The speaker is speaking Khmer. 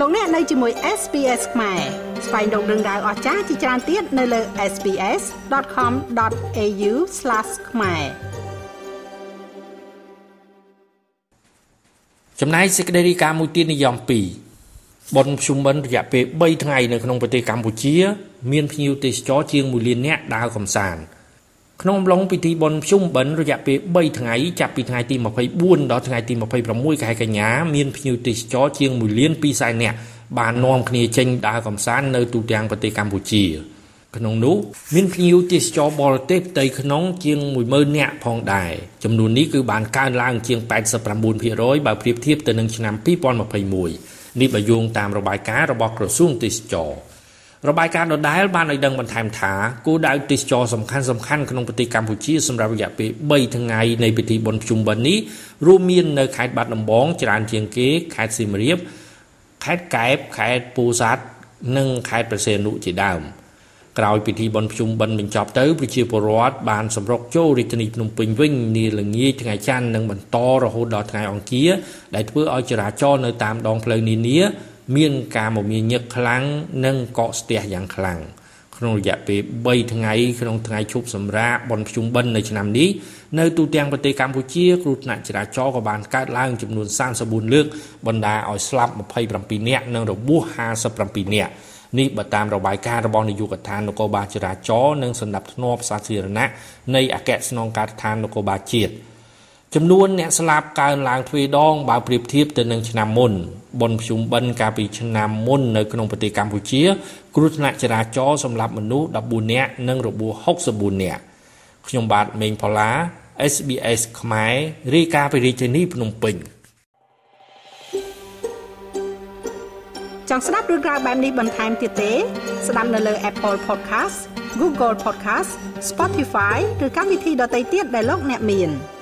លោកអ្នកនៅជាមួយ SPS ខ្មែរស្វែងរកដឹងដៅអស្ចារ្យជាច្រើនទៀតនៅលើ SPS.com.au/ ខ្មែរចំណាយសេចក្តីរាយការណ៍មួយទៀតនិយម2បុណ្យភ្ជុំបិណ្ឌរយៈពេល3ថ្ងៃនៅក្នុងប្រទេសកម្ពុជា មានភ្ញៀវទេសចរជាង1លាននាក់ដើរកម្សាន្ត ក្នុងអំឡុងពិធីបុណ្យភ្ជុំបិណ្ឌរយៈពេល3ថ្ងៃចាប់ពីថ្ងៃទី24ដល់ថ្ងៃទី26ខែកញ្ញាមានភ្ញៀវទេសចរជាង1លាន2សែននាក់បាននាំគ្នាចេញដើរកម្សាន្តនៅទូទាំងប្រទេសកម្ពុជា ក្នុងនោះមានភ្ញៀវទេសចរបរទេសផ្ទៃក្នុងជាង10000នាក់ផងដែរចំនួននេះគឺបានកើនឡើងជាង89%បើប្រៀបធៀបទៅនឹងឆ្នាំ2021នេះបើយោងតាមរបាយការណ៍របស់ក្រសួងទេសចរ របាយការណ៍ដដែលបានឲ្យដឹងបន្ថែមថាគោលដៅទេសចរសំខាន់សំខាន់ក្នុងប្រទេសកម្ពុជាសម្រាប់រយៈពេល3ថ្ងៃនៃពិធីបុណ្យភ្ជុំបិណ្ឌនេះរួមមាននៅខេត្តបាត់ដំបងច្រើនជាងគេខេត្តសៀមរាបខេត្តកែបខេត្តពោធិ៍សាត់និងខេត្តព្រះសីហនុជាដើមក្រោយពិធីបុណ្យភ្ជុំបិណ្ឌបញ្ចប់ទៅប្រជាពលរដ្ឋបានសម្រុកចូលរាជធានីភ្នំពេញវិញនាល្ងាចថ្ងៃច័ន្ទនិងបន្តរហូតដល់ថ្ងៃអង្គារដែលធ្វើឲ្យចរាចរណ៍នៅតាមដងផ្លូវនានា មានការមមាញឹកខ្លាំងនិងកកស្ទះយ៉ាងខ្លាំងក្នុងរយៈពេល3ថ្ងៃក្នុងថ្ងៃឈប់សម្រាកបុណ្យភ្ជុំបិណ្ឌនៅឆ្នាំនេះនៅទូទាំងប្រទេសកម្ពុជាគ្រោះថ្នាក់ចរាចរណ៍ក៏បានកើតឡើងចំនួន34លើកបណ្ដាលឲ្យស្លាប់27នាក់និងរបួស57នាក់នេះបើតាមរបាយការណ៍របស់នាយកដ្ឋាននគរបាលចរាចរណ៍និងសម្ដាប់ធ្នាប់សាធារណៈនៃអគ្គស្នងការដ្ឋាននគរបាលជាតិ ចំនួនអ្នកស្លាប់កើនឡើងទ្វេដងបើប្រៀបធៀបទៅនឹងឆ្នាំមុនបុណ្យភ្ជុំបិណ្ឌកាលពីឆ្នាំមុននៅក្នុងប្រទេសកម្ពុជា គ្រោះថ្នាក់ចរាចរណ៍សម្រាប់មនុស្ស14នាក់និងរបួស64នាក់ខ្ញុំបាទមេងផល្លា SBS ខ្មែររាយការណ៍ពីរាជធានីភ្នំពេញចង់ស្ដាប់រឿងក្រៅបែបនេះបន្ថែមទៀតទេ ស្ដាប់នៅលើ Apple Podcast Google Podcast Spotify ឬកម្មវិធីដទៃទៀតដែលលោកអ្នកមាន។